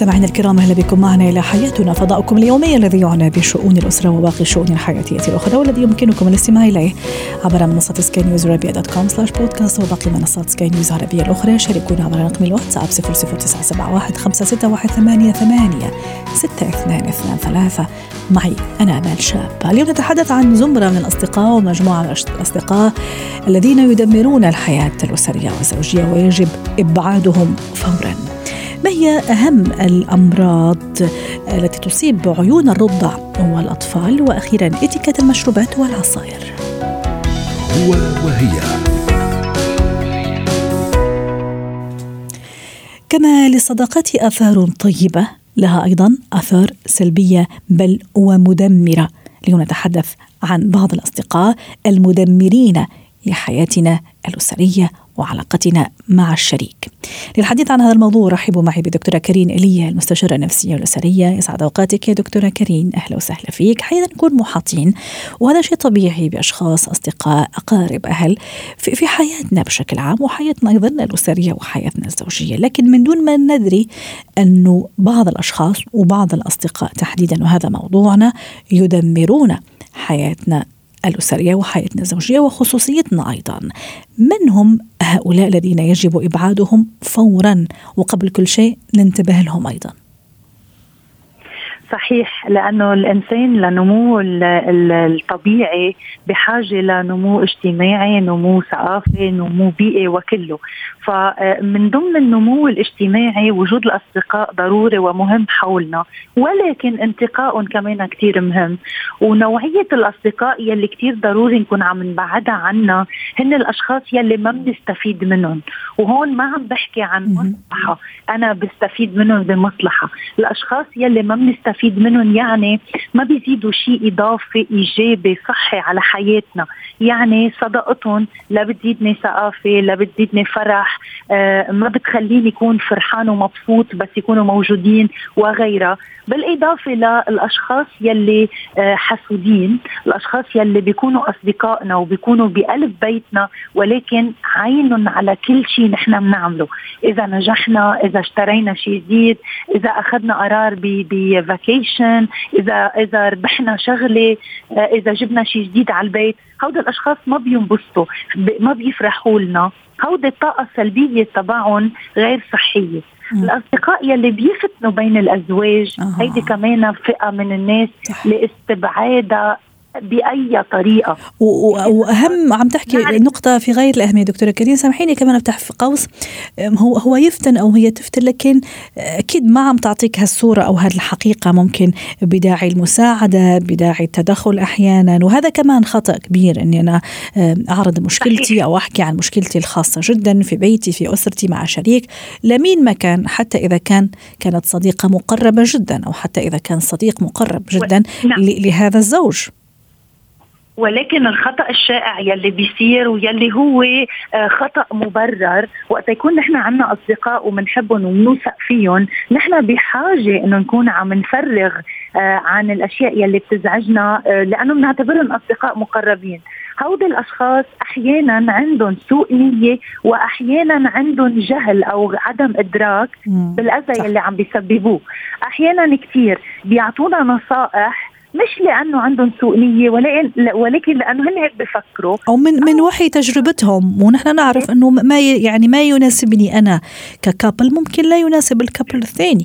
مستمعينا الكرام أهلا بكم. معنا إلى حياتنا فضاؤكم اليومي الذي يعنى بشؤون الأسرة وباقي الشؤون الحياتيه الأخرى والذي يمكنكم الاستماع إليه عبر منصة سكاي نيوز عربيه dot com slash podcast وباقي منصات سكاي نيوز العربية الأخرى. شاركونا عبر رقم الواتساب 00971 561 6223 معي أنا آمال شاب اليوم نتحدث عن زمرة من الأصدقاء ومجموعة من الأصدقاء الذين يدمرون الحياة الأسرية والزوجيه ويجب إبعادهم فورا. ما هي أهم الأمراض التي تصيب عيون الرضع والأطفال؟ وأخيرا إتيكيت المشروبات والعصائر. هو وهي. كما للصداقات آثار طيبة لها أيضا آثار سلبية بل ومدمرة. اليوم نتحدث عن بعض الأصدقاء المدمرين لحياتنا الأسرية وعلاقتنا مع الشريك. للحديث عن هذا الموضوع رحبوا معي بدكتورة كريم إيليا المستشارة النفسية والأسرية. يسعد أوقاتك يا دكتورة كريم. أهلا وسهلا فيك. حقيقة نكون محاطين وهذا شيء طبيعي بأشخاص أصدقاء أقارب أهل في, في حياتنا بشكل عام وحياتنا أيضا الأسرية وحياتنا الزوجية. لكن من دون ما ندري أنه بعض الأشخاص وبعض الأصدقاء تحديدا وهذا موضوعنا يدمرون حياتنا الأسرية وحياتنا الزوجية وخصوصيتنا أيضا. من هم هؤلاء الذين يجب إبعادهم فورا وقبل كل شيء ننتبه لهم أيضا. صحيح لأنه الإنسان لنموه الطبيعي بحاجة لنمو اجتماعي، نمو ثقافي، نمو بيئي وكله، فمن ضمن النمو الاجتماعي وجود الأصدقاء ضروري ومهم حولنا، ولكن انتقائهم كمان كثير مهم، ونوعية الأصدقاء يلي كثير ضروري نكون عم نبعدها عنا هن الأشخاص يلي ما بنستفيد منهم، وهون ما عم بحكي عن مصلحة، أنا بستفيد منهم بمصلحة، الأشخاص يلي ما بنستفيد نستفيد منهم يعني ما بيزيدوا شيء اضافي إيجابي صحي على حياتنا. يعني صداقتهم لا بتزيدني ثقافة لا بتزيدني فرح آه ما بتخليني يكون فرحان ومبسوط بس يكونوا موجودين وغيرها. بالإضافة للأشخاص يلي آه حسودين الأشخاص يلي بيكونوا أصدقائنا وبيكونوا بقلب بيتنا ولكن عينهم على كل شيء نحن بنعمله. إذا نجحنا إذا اشترينا شيء جديد إذا أخذنا قرار بفاكيشن إذا إذا ربحنا شغلة آه إذا جبنا شيء جديد على البيت. هودا الأشخاص ما بينبسطوا ما بيفرحوا لنا. هودي الطاقة السلبية تبعهم غير صحية. الأصدقاء يلي بيفتنوا بين الأزواج أه. هيدي كمان فئة من الناس لاستبعادها بأي طريقة. وأهم عم تحكي نقطة في غاية الأهمية دكتورة كريم سامحيني كمان افتح في قوس. هو هو يفتن أو هي تفتن لكن أكيد ما عم تعطيك هالصورة أو هذه الحقيقة ممكن بداعي المساعدة بداعي التدخل أحيانا. وهذا كمان خطأ كبير إني أنا أعرض مشكلتي أو أحكي عن مشكلتي الخاصة جدا في بيتي في أسرتي مع شريك. لمين ما كان حتى إذا كان كانت صديقة مقربة جدا أو حتى إذا كان صديق مقرب جدا نعم. لهذا الزوج. ولكن الخطأ الشائع يلي بيصير ويلي هو آه، خطأ مبرر. وقت يكون نحن عنا أصدقاء وبنحبهم وبنوثق فيهم نحن بحاجة إنه نكون عم نفرغ آه، عن الأشياء يلي بتزعجنا آه، لأنه بنعتبرهم أصدقاء مقربين. هودي الأشخاص أحيانا عندهم سوء نية واحيانا عندهم جهل أو عدم إدراك بالأذى يلي عم بيسببوه. أحيانا كثير بيعطونا نصائح مش لأنه عندهم سوء نية ولكن لأنه هن هيك بفكروا. أو من من وحي تجربتهم ونحن نعرف إنه ما يعني ما يناسبني أنا ككابل ممكن لا يناسب الكابل الثاني.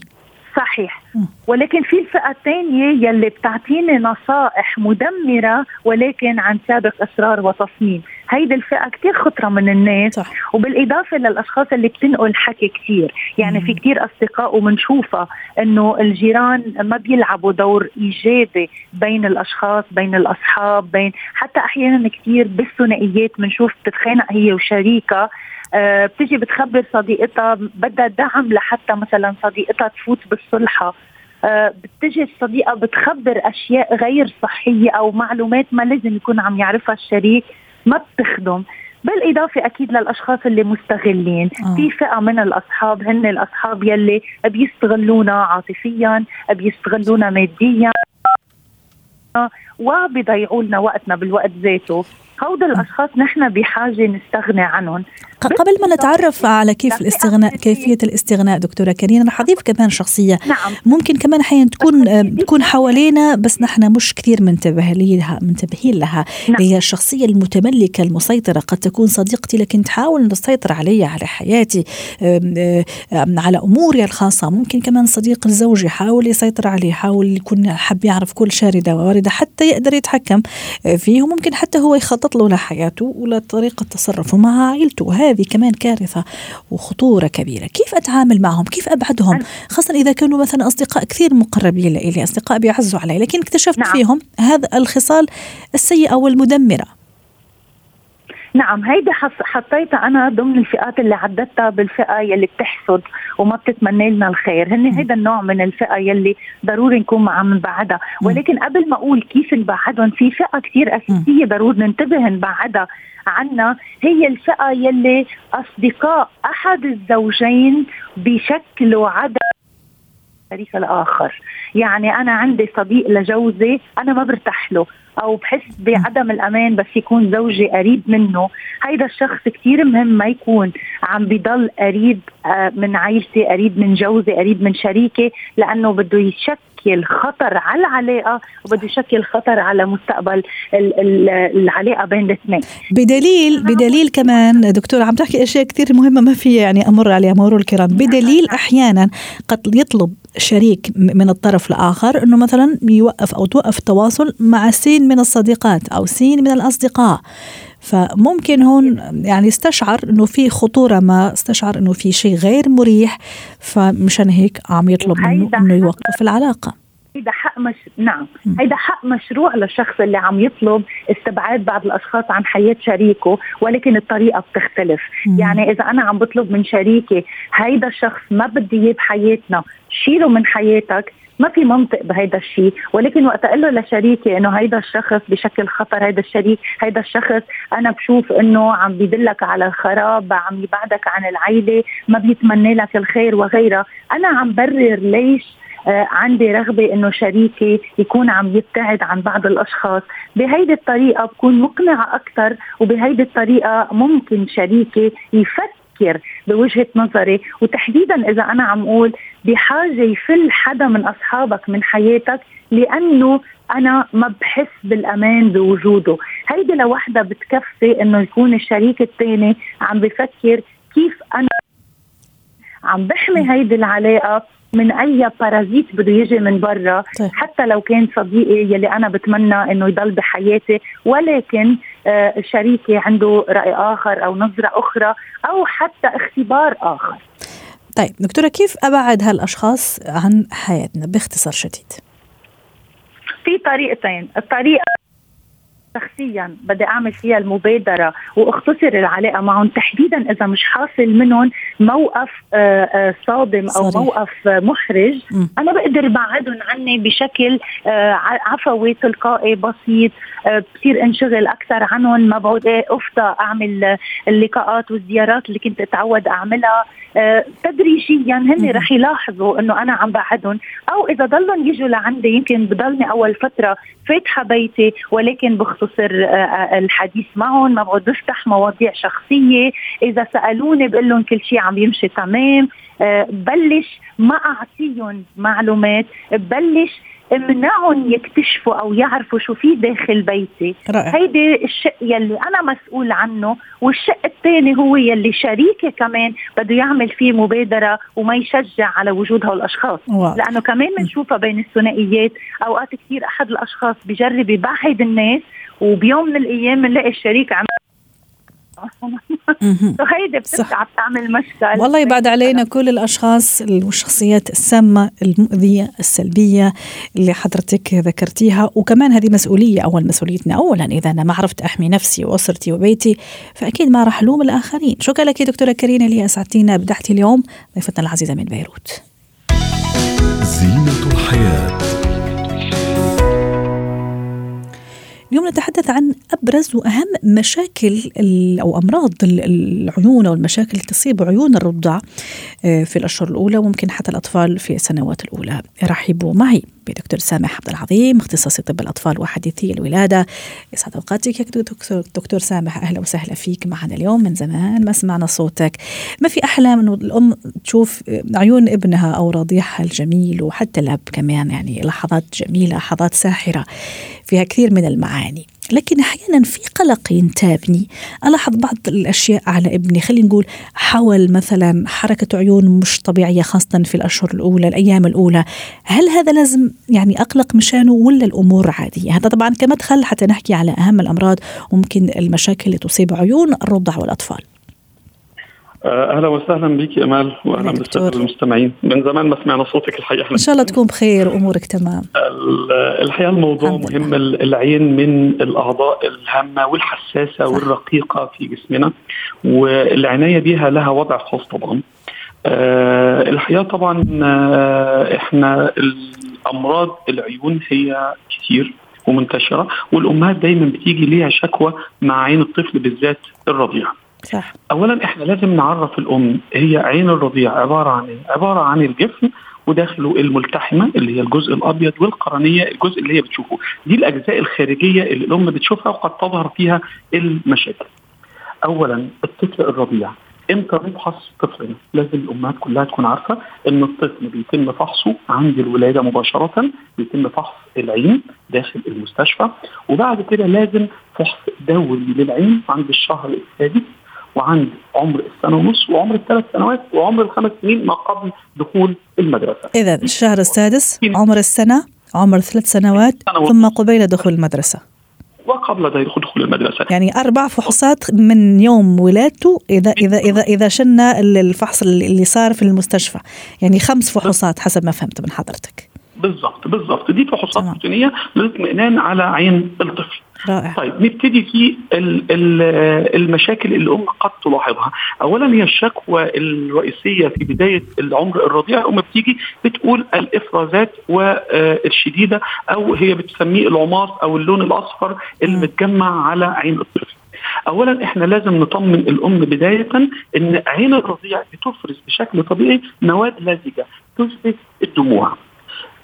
صحيح. ولكن في الفئة الثانية يلي بتعطيني نصائح مدمرة ولكن عن سابق إصرار وتصميم. هيدي الفئة كتير خطرة من الناس صح. وبالإضافة للأشخاص اللي بتنقل حكي كتير. يعني مم. في كتير أصدقاء وبنشوفها إنه الجيران ما بيلعبوا دور إيجابي بين الأشخاص بين الأصحاب بين حتى أحيانا كتير بالثنائيات. بنشوف بتتخانق هي وشريكها آه، بتجي بتخبر صديقتها بدها دعم لحتى مثلا صديقتها تفوت بالصلحة. آه، بتجي الصديقة بتخبر أشياء غير صحية أو معلومات ما لازم يكون عم يعرفها الشريك ما بتخدم. بالإضافة أكيد للأشخاص اللي مستغلين. آه. في فئة من الأصحاب هن الأصحاب يلي بيستغلونا عاطفيا بيستغلونا ماديا وبيضيعوا لنا وقتنا بالوقت ذاته. هؤلاء الأشخاص نحن بحاجة نستغني عنهم. قبل ما نتعرف على كيف الاستغناء كيفية الاستغناء دكتورة كريم رح اضيف كمان شخصية. نعم. ممكن كمان أحيانا تكون تكون حوالينا بس نحن مش كثير منتبهين لها منتبهين لها. نعم. هي الشخصية المتملكة المسيطرة. قد تكون صديقتي لكن تحاول تسيطر علي على حياتي على أموري الخاصة. ممكن كمان صديق الزوج يحاول يسيطر عليه يحاول يكون حب يعرف كل شارده وواردة حتى يقدر يتحكم فيه وممكن حتى هو يخطط له لحياته ولطريقه تصرفه مع عائلته. هذه كمان كارثة وخطورة كبيرة. كيف أتعامل معهم؟ كيف أبعدهم؟ خاصة إذا كانوا مثلا أصدقاء كثير مقربين لي أصدقاء بيعزوا علي لكن اكتشفت نعم. فيهم هذا الخصال السيئة والمدمرة نعم هيدي حطيتها أنا ضمن الفئات اللي عددتها بالفئة يلي بتحسد وما بتتمنى لنا الخير. هن هيدا النوع من الفئة يلي ضروري نكون عم نبعدها ولكن قبل ما أقول كيف نبعدهم في فئة كثير أساسية ضروري ننتبه نبعدها عنا هي الفئة يلي أصدقاء أحد الزوجين بشكلوا عدم الشريك الآخر. يعني أنا عندي صديق لجوزي أنا ما برتاح له. أو بحس بعدم الأمان بس يكون زوجي قريب منه. هيدا الشخص كثير مهم ما يكون عم بضل قريب آه، من عائلتي قريب من جوزي قريب من شريكي لأنه بده يشكل خطر على العلاقة وبده يشكل خطر على مستقبل العلاقة بين الاثنين. بدليل بدليل كمان دكتور عم تحكي أشياء كثير مهمة ما في يعني أمر عليها مرور الكرام بدليل أحيانا قد يطلب شريك من الطرف الآخر إنه مثلا يوقف أو توقف التواصل مع سين من الصديقات أو سين من الأصدقاء. فممكن هون يعني استشعر إنه في خطورة ما استشعر إنه في شيء غير مريح فمشان هيك عم يطلب منه إنه يوقف العلاقة. هيدا حق مش نعم هيدا حق مشروع للشخص اللي عم يطلب استبعاد بعض الأشخاص عن حياة شريكه ولكن الطريقة بتختلف. مم. يعني إذا أنا عم بطلب من شريكي هيدا الشخص ما بدي إياه بحياتنا شيله من حياتك. ما في منطق بهيدا الشيء. ولكن وقت أقول له لشريكي إنه هيدا الشخص بشكل خطر هيدا الشريك هيدا الشخص أنا بشوف إنه عم بيدلك على الخراب عم يبعدك عن العيلة ما بيتمنى لك الخير وغيرها أنا عم برر ليش آه عندي رغبة إنه شريكي يكون عم يبتعد عن بعض الأشخاص. بهيدي الطريقة بكون مقنعة أكثر وبهيدي الطريقة ممكن شريكي يفكر بوجهة نظري. وتحديدا إذا أنا عم أقول بحاجة يفل حدا من أصحابك من حياتك لأنه أنا ما بحس بالأمان بوجوده. هيدي لوحدها بتكفي إنه يكون الشريك الثاني عم بفكر كيف أنا عم بحمي هيدي العلاقة من أي بارازيت بده يجي من برا. طيب. حتى لو كان صديقي يلي أنا بتمنى إنه يضل بحياتي. ولكن شريكي عنده رأي آخر أو نظرة أخرى أو حتى اختبار آخر. طيب دكتورة كيف أبعد هالأشخاص عن حياتنا باختصار شديد؟ في طريقتين. الطريقة شخصيا بدي أعمل فيها المبادرة وأختصر العلاقة معهم تحديدا إذا مش حاصل منهم موقف آه، آه، صادم أو صريح. موقف محرج م. أنا بقدر بعدهم عني بشكل آه، عفوي تلقائي بسيط بصير انشغل أكثر عنهم ما بعود إيه، افضى أعمل اللقاءات والزيارات اللي كنت أتعود أعملها تدريجيا هن رح يلاحظوا إنه أنا عم بعدهم أو إذا ضلهم يجوا لعندي يمكن بضلني أول فترة فاتحة بيتي ولكن بختصر الحديث معهم ما بعد بفتح مواضيع شخصية. إذا سألوني بقول لهم كل شيء عم يمشي تمام بلش ما أعطيهم معلومات ببلش امنعهم يكتشفوا أو يعرفوا شو في داخل بيتي رائع. هيدي الشق يلي أنا مسؤول عنه والشق الثاني هو يلي شريكي كمان بده يعمل فيه مبادرة وما يشجع على وجود هالأشخاص. لأنه كمان بنشوفها بين الثنائيات أوقات كثير أحد الأشخاص بجرب يبعد الناس وبيوم من الأيام بنلاقي الشريك عم هيدي بترجع بتعمل مشكل والله يبعد علينا كل الأشخاص والشخصيات السامة المؤذية السلبية اللي حضرتك ذكرتيها وكمان هذه مسؤولية أول مسؤوليتنا. اولا إذا أنا ما عرفت أحمي نفسي وأسرتي وبيتي فأكيد ما راح ألوم الآخرين. شكرا لك دكتورة كرينا اللي أسعدتينا ابدعتي اليوم ضيفتنا العزيزة من بيروت. زينة الحياة. اليوم نتحدث عن أبرز وأهم مشاكل أو أمراض العيون أو المشاكل اللي تصيب عيون الرضع آه، في الأشهر الأولى وممكن حتى الأطفال في السنوات الأولى. رحبوا معي بدكتور سامح عبد العظيم اختصاصي طب الأطفال وحديثي الولادة. يسعد أوقاتك يا دكتور دكتور سامح. أهلا وسهلا فيك معنا اليوم من زمان ما سمعنا صوتك. ما في أحلى من الأم تشوف عيون ابنها أو رضيعها الجميل وحتى الأب كمان يعني لحظات جميلة لحظات ساحرة. فيها كثير من المعاني. لكن أحيانا في قلق ينتابني. ألاحظ بعض الأشياء على ابني. خلينا نقول حول مثلا حركة عيون مش طبيعية خاصة في الأشهر الأولى الأيام الأولى. هل هذا لازم يعني أقلق مشانه ولا الأمور عادية؟ هذا طبعا كمدخل حتى نحكي على أهم الأمراض وممكن المشاكل اللي تصيب عيون الرضع والأطفال. أهلا وسهلا بك أمال وأهلا بالساده المستمعين. من زمان ما سمعنا صوتك الحقيقة. إن شاء الله تكون بخير وامورك تمام. الحقيقة الموضوع مهم العين من الأعضاء الهامة والحساسة صح. والرقيقة في جسمنا والعناية بها لها وضع خاص طبعا. أه الحقيقة طبعا أه إحنا امراض العيون هي كتير ومنتشرة والأمهات دايما بتيجي ليها شكوى مع عين الطفل بالذات الرضيع صح. اولا إحنا لازم نعرف الأم هي عين الرضيع عبارة عن إيه؟ عبارة عن الجفن وداخله الملتحمة اللي هي الجزء الأبيض والقرنية الجزء اللي هي بتشوفه دي الأجزاء الخارجية اللي الأم بتشوفها وقد تظهر فيها المشاكل اولا الطفل الرضيع إمتى نفحص طفلنا؟ لازم الأمهات كلها تكون عارفة إن الطفل بيتم فحصه عند الولادة مباشرة بيتم فحص العين داخل المستشفى وبعد كده لازم فحص دوري للعين عند الشهر السادس وعند عمر السنة ونص وعمر الثلاث سنوات وعمر الخمس سنين ما قبل دخول المدرسة. إذا الشهر السادس عمر السنة عمر ثلاث سنوات ثم قبيل دخول المدرسة. وقبل دخول المدرسة. يعني أربع فحوصات من يوم ولادته إذا إذا إذا إذا شلنا الفحص اللي صار في المستشفى. يعني خمس فحوصات حسب ما فهمت من حضرتك. بالضبط بالضبط. دي فحوصات روتينية للاطمئنان على عين الطفل. رائع. طيب نبتدي في المشاكل اللي الأم قد تلاحظها. اولا هي الشكوى الرئيسية في بداية العمر الرضيع. الأم بتيجي بتقول الإفرازات والشديدة أو هي بتسميه العماص أو اللون الأصفر اللي متجمع على عين الطفل. اولا إحنا لازم نطمن الأم بداية إن عين الرضيع بتفرز بشكل طبيعي مواد لزجة تثبت الدموع.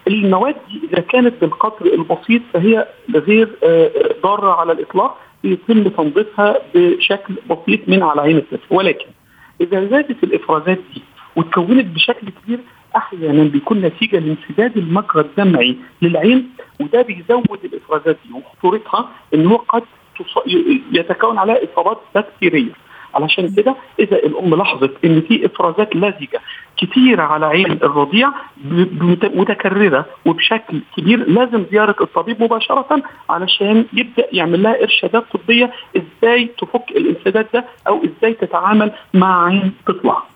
المواد دي إذا كانت بالقدر البسيط فهي غير آه، ضارة على الإطلاق يتم تنظيفها بشكل بسيط من على عين الطفل ولكن إذا زادت الإفرازات دي وتكونت بشكل كبير أحيانا بيكون نتيجة لانسداد المجرى الدمعي للعين وده بيزود الإفرازات دي. وخطورتها إن هو قد يتكون عليها إصابات بكتيرية. علشان كده إذا الأم لاحظت إن في إفرازات لزجة كتيره على عين الرضيع متكررة وبشكل كبير لازم زيارة الطبيب مباشرة علشان يبدأ يعمل لها إرشادات طبية إزاي تفك الانسداد ده أو إزاي تتعامل مع عين تطلع.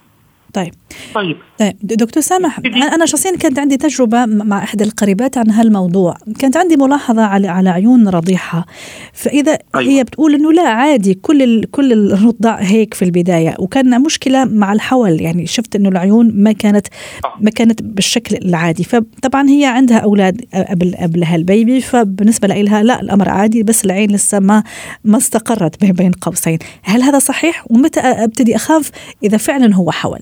طيب. طيب. طيب دكتور سامح أنا شخصيا كانت عندي تجربة مع إحدى القريبات عن هالموضوع. كانت عندي ملاحظة على على عيون رضيعها فإذا أيوة. هي بتقول إنه لا عادي كل ال كل الرضع هيك في البداية. وكان مشكلة مع الحول يعني شفت إنه العيون ما كانت آه. ما كانت بالشكل العادي. فطبعا هي عندها أولاد قبل قبل هالبيبي فبالنسبة لها لا الأمر عادي بس العين لسه ما ما استقرت بين قوسين. هل هذا صحيح؟ ومتى أبتدي أخاف إذا فعلا هو حول؟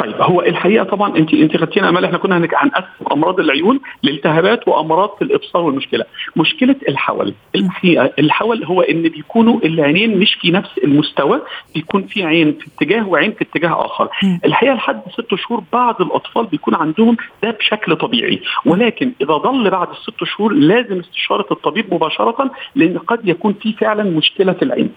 طيب هو الحقيقة طبعا انت أنت خدتينا أمال إحنا كنا هنقسم أمراض العيون لالتهابات وأمراض في الإبصار والمشكلة. مشكلة الحول. الحقيقة الحول هو إن بيكونوا العينين مش في نفس المستوى بيكون في عين في اتجاه وعين في اتجاه آخر. الحقيقة لحد ست شهور بعض الأطفال بيكون عندهم ده بشكل طبيعي. ولكن إذا ضل بعد الست شهور لازم استشارة الطبيب مباشرة لأن قد يكون في فعلا مشكلة في العين.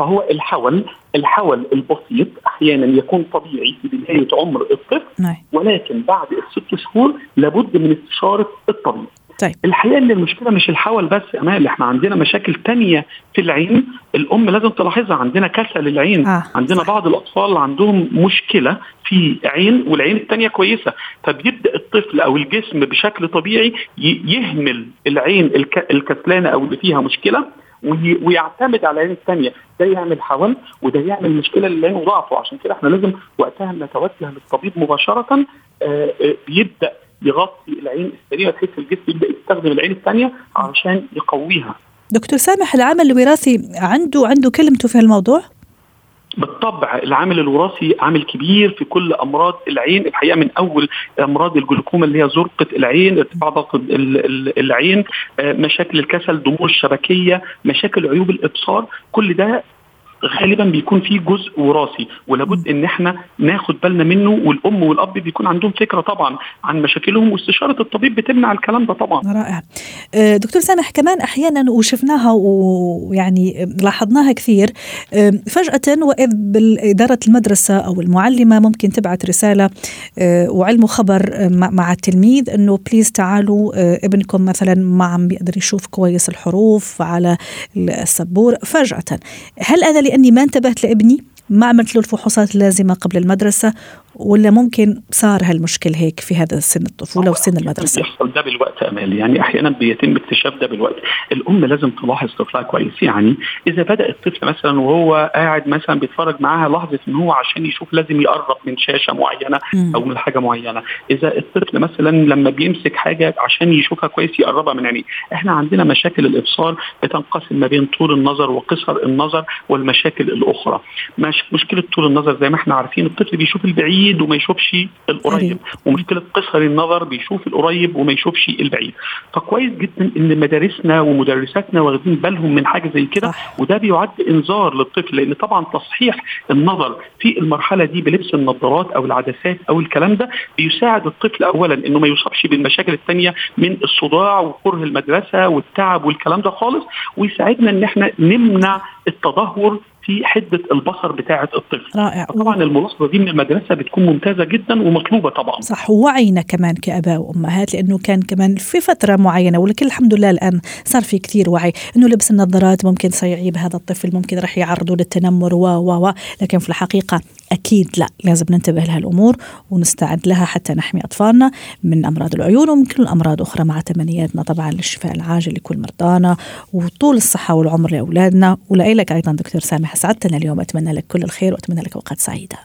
فهو الحول الحول البسيط أحيانا يكون طبيعي في بداية عمر الطفل نعم. ولكن بعد الست شهور لابد من استشارة الطبيب طيب. الحقيقة إن المشكلة مش الحول بس يا امال إحنا عندنا مشاكل تانية في العين الأم لازم تلاحظها عندنا كسل العين آه. عندنا بعض الأطفال عندهم مشكلة في عين والعين الثانية كويسة فبيبدا الطفل أو الجسم بشكل طبيعي يهمل العين الكسلانة أو اللي فيها مشكلة ويعتمد على العين الثانية. ده يعمل حول وده يعمل مشكلة للعين وضعفه عشان كده إحنا لازم وقتها نتوجه للطبيب مباشرة آه، آه، بيبدا يغطي العين السليمه بحيث الجسم يبدأ يستخدم العين الثانية عشان يقويها. دكتور سامح العامل الوراثي عنده عنده كلمته في الموضوع؟ بالطبع العامل الوراثي عامل كبير في كل أمراض العين. الحقيقة من أول أمراض الجلوكوما اللي هي زرقة العين ارتفاع ضغط العين آه، مشاكل الكسل ضمور الشبكية مشاكل عيوب الإبصار كل ده غالبا بيكون في جزء وراثي ولابد إن إحنا ناخد بالنا منه والأم والأب بيكون عندهم فكرة طبعا عن مشاكلهم واستشارة الطبيب بتمنع الكلام ده طبعا. رائع. آه، دكتور سامح كمان أحيانا وشفناها ويعني لاحظناها كثير فجأة وإذ باداره المدرسة أو المعلمة ممكن تبعث رسالة آه، وعلم خبر آه، مع التلميذ إنه بليز تعالوا ابنكم مثلا ما عم بيقدر يشوف كويس الحروف على السبورة. فجأة هل أنا لأني ما انتبهت لابني ما عملت له الفحوصات اللازمة قبل المدرسة ولا ممكن صار هالمشكل هيك في هذا سن الطفولة وسن المدرسة؟ بيحصل ده بالوقت أمال. يعني أحيانا بيتم اكتشاف ده بالوقت. الأم لازم تلاحظ طفلها كويس. يعني إذا بدأ الطفل مثلا وهو قاعد مثلا بيتفرج معاها لحظة إن هو عشان يشوف لازم يقرب من شاشة معينة أو من حاجة معينة. إذا الطفل مثلا لما بيمسك حاجة عشان يشوفها كويس يقربها من عينيه. إحنا عندنا مشاكل الإبصار بتنقسم ما بين طول النظر وقصر النظر والمشاكل الأخرى. مش مشكلة طول النظر زي ما إحنا عارفين الطفل بيشوف البعيد. البعيد وما يشوفش القريب. ومشكلة قصر النظر بيشوف القريب وما يشوفش البعيد. فكويس جدا إن مدارسنا ومدرساتنا واخدين بالهم من حاجة زي كده وده بيعد إنذار للطفل لأن طبعا تصحيح النظر في المرحلة دي بلبس النظارات أو العدسات أو الكلام ده بيساعد الطفل اولا إنه ما يصابش بالمشاكل الثانية من الصداع وكره المدرسة والتعب والكلام ده خالص ويساعدنا إن إحنا نمنع التدهور في حدة البصر بتاعة الطفل. رائع. طبعا الملاحظه دي من المدرسة بتكون ممتازة جدا ومطلوبة طبعا. صح ووعينا كمان كآباء وأمهات لأنه كان كمان في فترة معينة ولكن الحمد لله الآن صار في كثير وعي إنه لبس النظارات ممكن سيعيب هذا الطفل ممكن راح يعرضه للتنمر و و و لكن في الحقيقة أكيد لا لازم ننتبه لهالأمور ونستعد لها حتى نحمي أطفالنا من أمراض العيون ومن كل الأمراض أخرى مع تمنياتنا طبعا للشفاء العاجل لكل مرضانا وطول الصحة والعمر لأولادنا ولك أيضا دكتور سامح سعدتنا اليوم أتمنى لك كل الخير وأتمنى لك أوقات سعيدة.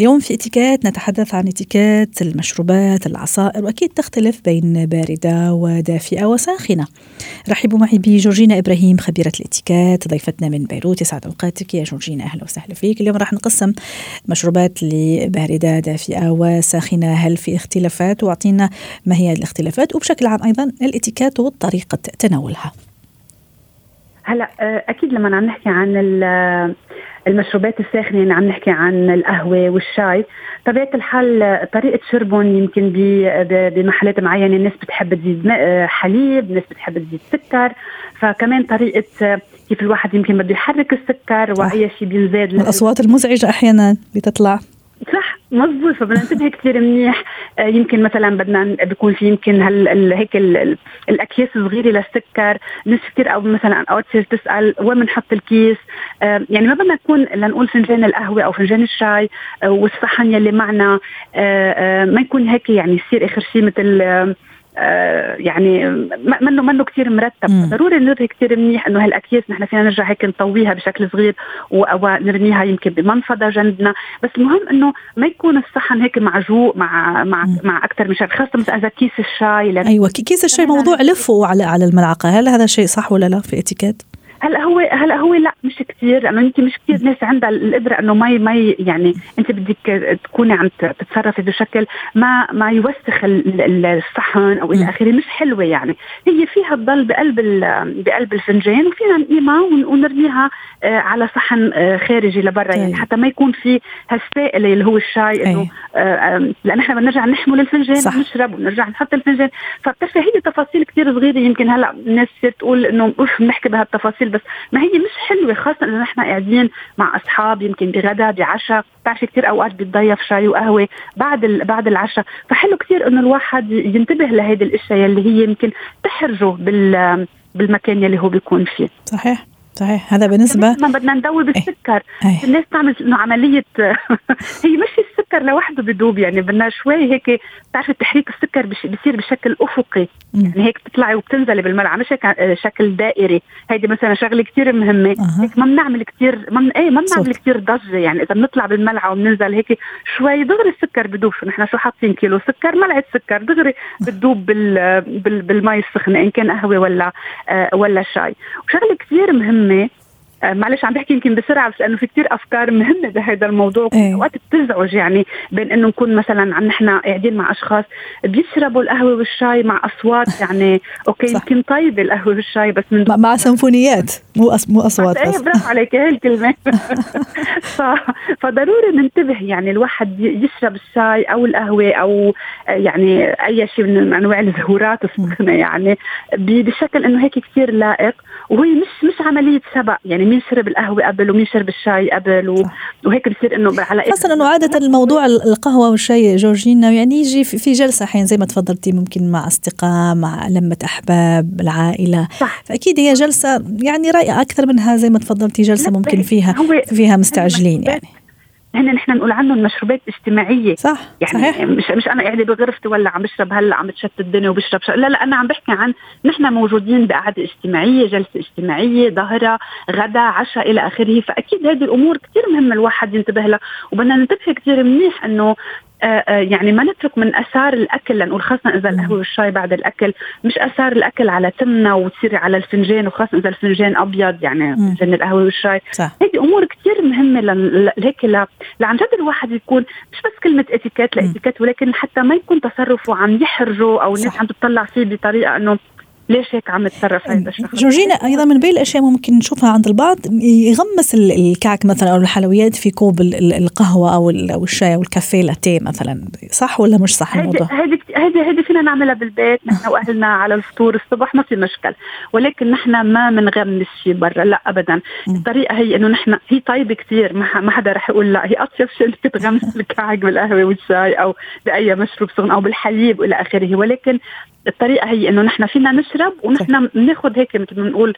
اليوم في اتيكيت نتحدث عن اتيكيت المشروبات العصائر وأكيد تختلف بين باردة ودافئة وساخنة. رحبوا معي بجورجينا إبراهيم خبيرة الاتيكيت ضيفتنا من بيروت يسعد أوقاتك يا جورجينا أهلا وسهلا فيك. اليوم راح نقسم مشروبات لباردة دافئة وساخنة هل في اختلافات وأعطينا ما هي الاختلافات وبشكل عام أيضا الاتيكيت وطريقة تناولها. هلا أكيد لما عم نحكي عن المشروبات الساخنة يعني عم نحكي عن القهوة والشاي طبيعة الحال طريقة شربهم يمكن بمحلات معينة الناس بتحب تزيد حليب الناس بتحب تزيد سكر فكمان طريقة كيف الواحد يمكن بده يحرك السكر وأي شيء بينزاد الأصوات المزعجة أحيانا بتطلع. صح مزبوط فبدنا ننتبه كثير منيح. آه، يمكن مثلا بدنا بيكون في يمكن هل هيك الأكياس الصغيره للسكر ناس كثير أو مثلا اوقات تسأل وين بنحط الكيس؟ آه، يعني ما بدنا نكون لنقول فنجان القهوة أو فنجان الشاي آه، والصحن يلي معنا. ما يكون هيك يعني يصير آخر شيء مثل يعني منه منه كثير مرتب. مم. ضروري ننتبه كثير منيح إنه هالأكياس نحن فينا نرجع هيك نطويها بشكل صغير ونرميها يمكن بمنفضة جنبنا. بس المهم إنه ما يكون الصحن هيك معجوق مع مع مم. مع أكثر من شيء خاصة مثلا إذا كيس الشاي أيوه كيس الشاي موضوع لفه على على الملعقة. هل هذا شيء صح ولا لا في إتيكيت؟ هلا هو هلا هو لا مش كثير لأنه انت مش كثير ناس عندها القدرة إنه ما ما يعني أنت بدك تكوني عم تتصرفي بشكل ما ما يوسخ الصحن أو إلى آخره مش حلوة يعني هي فيها تضل بقلب بقلب الفنجان وفينا نقيمها ونرميها آه، على صحن آه، خارجي لبرا يعني طيب. حتى ما يكون في هالسائل اللي هو الشاي إنه آه، لأن إحنا بنرجع نحمل الفنجان. ونشرب ونرجع نحط الفنجان فبتعرفي هي تفاصيل كثير صغيرة يمكن هلا الناس تصير تقول إنه أوف بنحكي بهالتفاصيل بس ما هي مش حلوة خاصة إنه نحن قاعدين مع أصحاب يمكن بغدا بعشاء بتعرفي كثير أوقات بتضيف شاي وقهوة بعد بعد العشاء. فحلو كثير إنه الواحد ينتبه لهيدي الأشياء اللي هي يمكن تحرجه بال بالمكان يلي هو بيكون فيه. صحيح. صحيح. هذا بالنسبة ما بدنا ندوب إيه. السكر أيه. الناس تعمل إنه عملية هي مش السكر لوحده بدوب يعني بدنا شوي هيك بتعرفي تحريك السكر بصير بشكل أفقي. يعني هيك بتطلعي وبتنزلي بالملعقة مش هيك شكل دائري. هيدي مثلا شغلة كثير مهمة. أه. هيك ما بنعمل كثير ما من... إيه ما بنعمل كثير ضجة. يعني إذا بنطلع بالملعقة وبننزل هيك شوي دغري السكر بدوب. نحن شو حاطين كيلو سكر؟ ملعقة سكر. دغري بتدوب بال... بال... بالمي السخنة إن كان قهوة ولا آه ولا شاي. وشغلة كثير مهمة. آه، معلش عم بحكي يمكن بسرعة بس لأنه في كثير أفكار مهمة بهذا الموضوع. إيه. اوقات بتزعج يعني بين إنه نكون مثلا عم نحن قاعدين مع أشخاص بيشربوا القهوة والشاي مع أصوات يعني okay يمكن طيبه القهوة والشاي بس من مع سيمفونيات مو أص... مو أصوات إيه برافو عليك هي الكلمة. ف... فضروري ننتبه يعني الواحد يشرب الشاي أو القهوة أو يعني أي شيء من أنواع الزهورات السخنه يعني بشكل إنه هيك كثير لائق. وهي مش مش عملية سبق يعني مين شرب القهوة قبل ومين شرب الشاي قبل و... وهيك بصير إنه على خاصة انه عادة الموضوع القهوة والشاي جورجينا يعني يجي في جلسة حين زي ما تفضلتي ممكن مع أصدقاء مع لمة أحباب العائلة. صح. فاكيد هي جلسة يعني رأي أكثر منها زي ما تفضلتي جلسة ممكن فيها فيها مستعجلين يعني. هن نحن نقول عنهم مشروبات اجتماعية. صح يعني صحيح. مش مش أنا قاعدة بغرفتي ولا عم بشرب هلا عم بتشتت الدنيا وبشرب لا لا أنا عم بحكي عن نحن موجودين بقعدة اجتماعية جلسة اجتماعية ظهرة غدا عشاء إلى آخره. فأكيد هذه الأمور كثير مهمة الواحد ينتبه لها. وبدنا ننتبه كثير منيح إنه يعني ما نترك من أثار الأكل لنقول خاصة إذا القهوة والشاي بعد الأكل مش أثار الأكل على تمنا وتصير على الفنجان وخاصة إذا الفنجان أبيض يعني فنجان القهوة والشاي. هيدي أمور كثير مهمة هيك لعن جد الواحد يكون مش بس كلمة إتيكيت لاتيكيت ولكن حتى ما يكون تصرفه عم يحرجه أو الناس عم تطلع فيه بطريقة إنه ليش هيك عم يتصرف هذا الشخص جورجينا أيضا من بين الأشياء ممكن نشوفها عند البعض يغمس الكعك مثلا أو الحلويات في كوب القهوة أو أو الشاي أو الكافيه لاتيه مثلا صح ولا مش صح الموضوع؟ هذه هذه هذه فينا نعملها بالبيت نحن وأهلنا على الفطور الصبح ما في مشكل. ولكن نحن ما بنغمس شيء برا لا ابدا. الطريقة هي إنه نحن هي طيبة كثير ما حدا رح يقول لا. هي أطيب شيء انك تغمس الكعك بالقهوة والشاي أو بأي مشروب سخن أو بالحليب وإلى آخره. ولكن الطريقة هي إنه نحن فينا نشرب ونحن بناخذ هيك مثل ما بنقول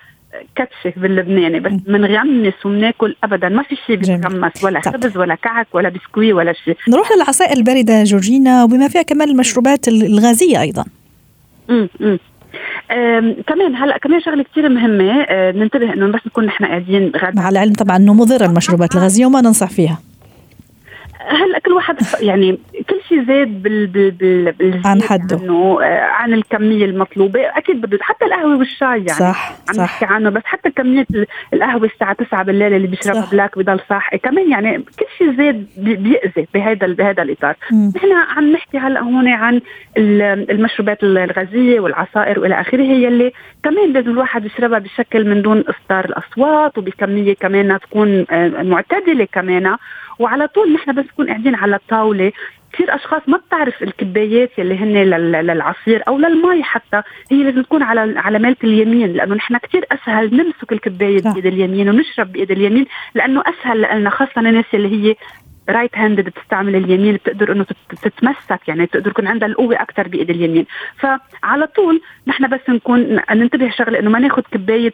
كتشه باللبناني بس بنغمس وبناكل ابدا. ما في شيء بيتغمس ولا طب. خبز ولا كعك ولا بسكوي ولا شيء نروح للعصائر الباردة جورجينا وبما فيها كمان المشروبات الغازية أيضا. امم كمان هلا كمان شغلة كثير مهمة. أه ننتبه إنه بس نكون نحن قاعدين غدا مع العلم طبعا إنه مضره المشروبات الغازية وما ننصح فيها. هلا كل واحد يعني شيء زاد بال بال بال عن حده. إنه آه، عن الكمية المطلوبة. أكيد بده حتى القهوة والشاي يعني. صح عم نحكي عنه بس حتى كمية القهوة الساعة 9 بالليل اللي بيشربها بلاك بضل صاحي. كمان يعني كل شيء زاد بيأذي بهذا بهذا الإطار. نحن عم نحكي هلأ هون عن المشروبات الغازية والعصائر وإلى آخره. هي اللي كمان لازم الواحد يشربها بشكل من دون إصدار الأصوات وبكمية كمان تكون آه، معتدلة كمان. وعلى طول نحن بس نكون قاعدين على الطاولة. كثير أشخاص ما بتعرف الكبايات اللي هن للعصير أو للمي حتى. هي لازم تكون على على مالة اليمين لأنه نحن كثير أسهل نمسك الكباية بإيد اليمين ونشرب بإيد اليمين لأنه أسهل لنا خاصة الناس اللي هي right hand بتستعمل اليمين بتقدر إنه تتمسك يعني بتقدر يكون عندها القوة أكثر بإيد اليمين. فعلى طول نحن بس نكون ننتبه شغلة إنه ما ناخذ كباية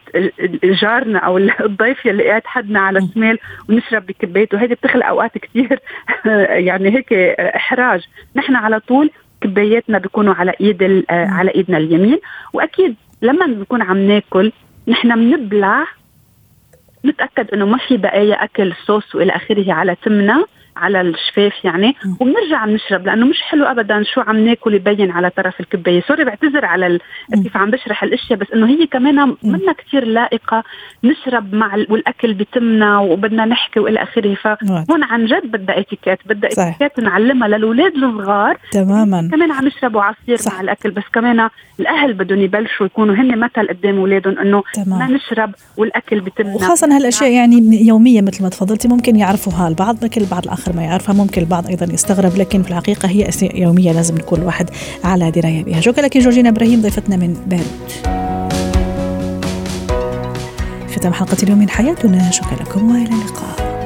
جارنا أو الضيف اللي قاعد حدنا على الشمال ونشرب بكبايته. هذه بتخلق أوقات كثير يعني هيك إحراج. نحن على طول كباياتنا بيكونوا على إيد على إيدنا اليمين. وأكيد لما بنكون عم ناكل نحن بنبلع نتأكد إنه ما في بقايا أكل صوص وإلى آخره على تمنا على الشفاف يعني وبنرجع بنشرب لأنه مش حلو ابدا شو عم ناكل يبين على طرف الكباية. سوري بعتذر على كيف عم بشرح الأشياء بس إنه هي كمان منا كثير لائقة نشرب مع والأكل بتمنا وبدنا نحكي وإلى آخره. فهون عن جد بدها اتيكيت بدها اتيكيت نعلمها للأولاد الصغار. تماما. كمان عم يشربوا عصير صح. مع الأكل بس كمان الأهل بدهم يبلشوا يكونوا هن مثل قدام أولادهم إنه ما نشرب والأكل بتمنا. وخاصه هالأشياء يعني يومية مثل ما تفضلتي ممكن يعرفوها البعض لكن البعض الآخر الآخر ما يعرفها. ممكن البعض أيضا يستغرب لكن في الحقيقة هي اشياء يومية لازم نكون الواحد على دراية بها. شكرا لك جورجينا إبراهيم ضيفتنا من بيروت. ختام حلقة اليوم من حياتنا. شكرا لكم وإلى اللقاء.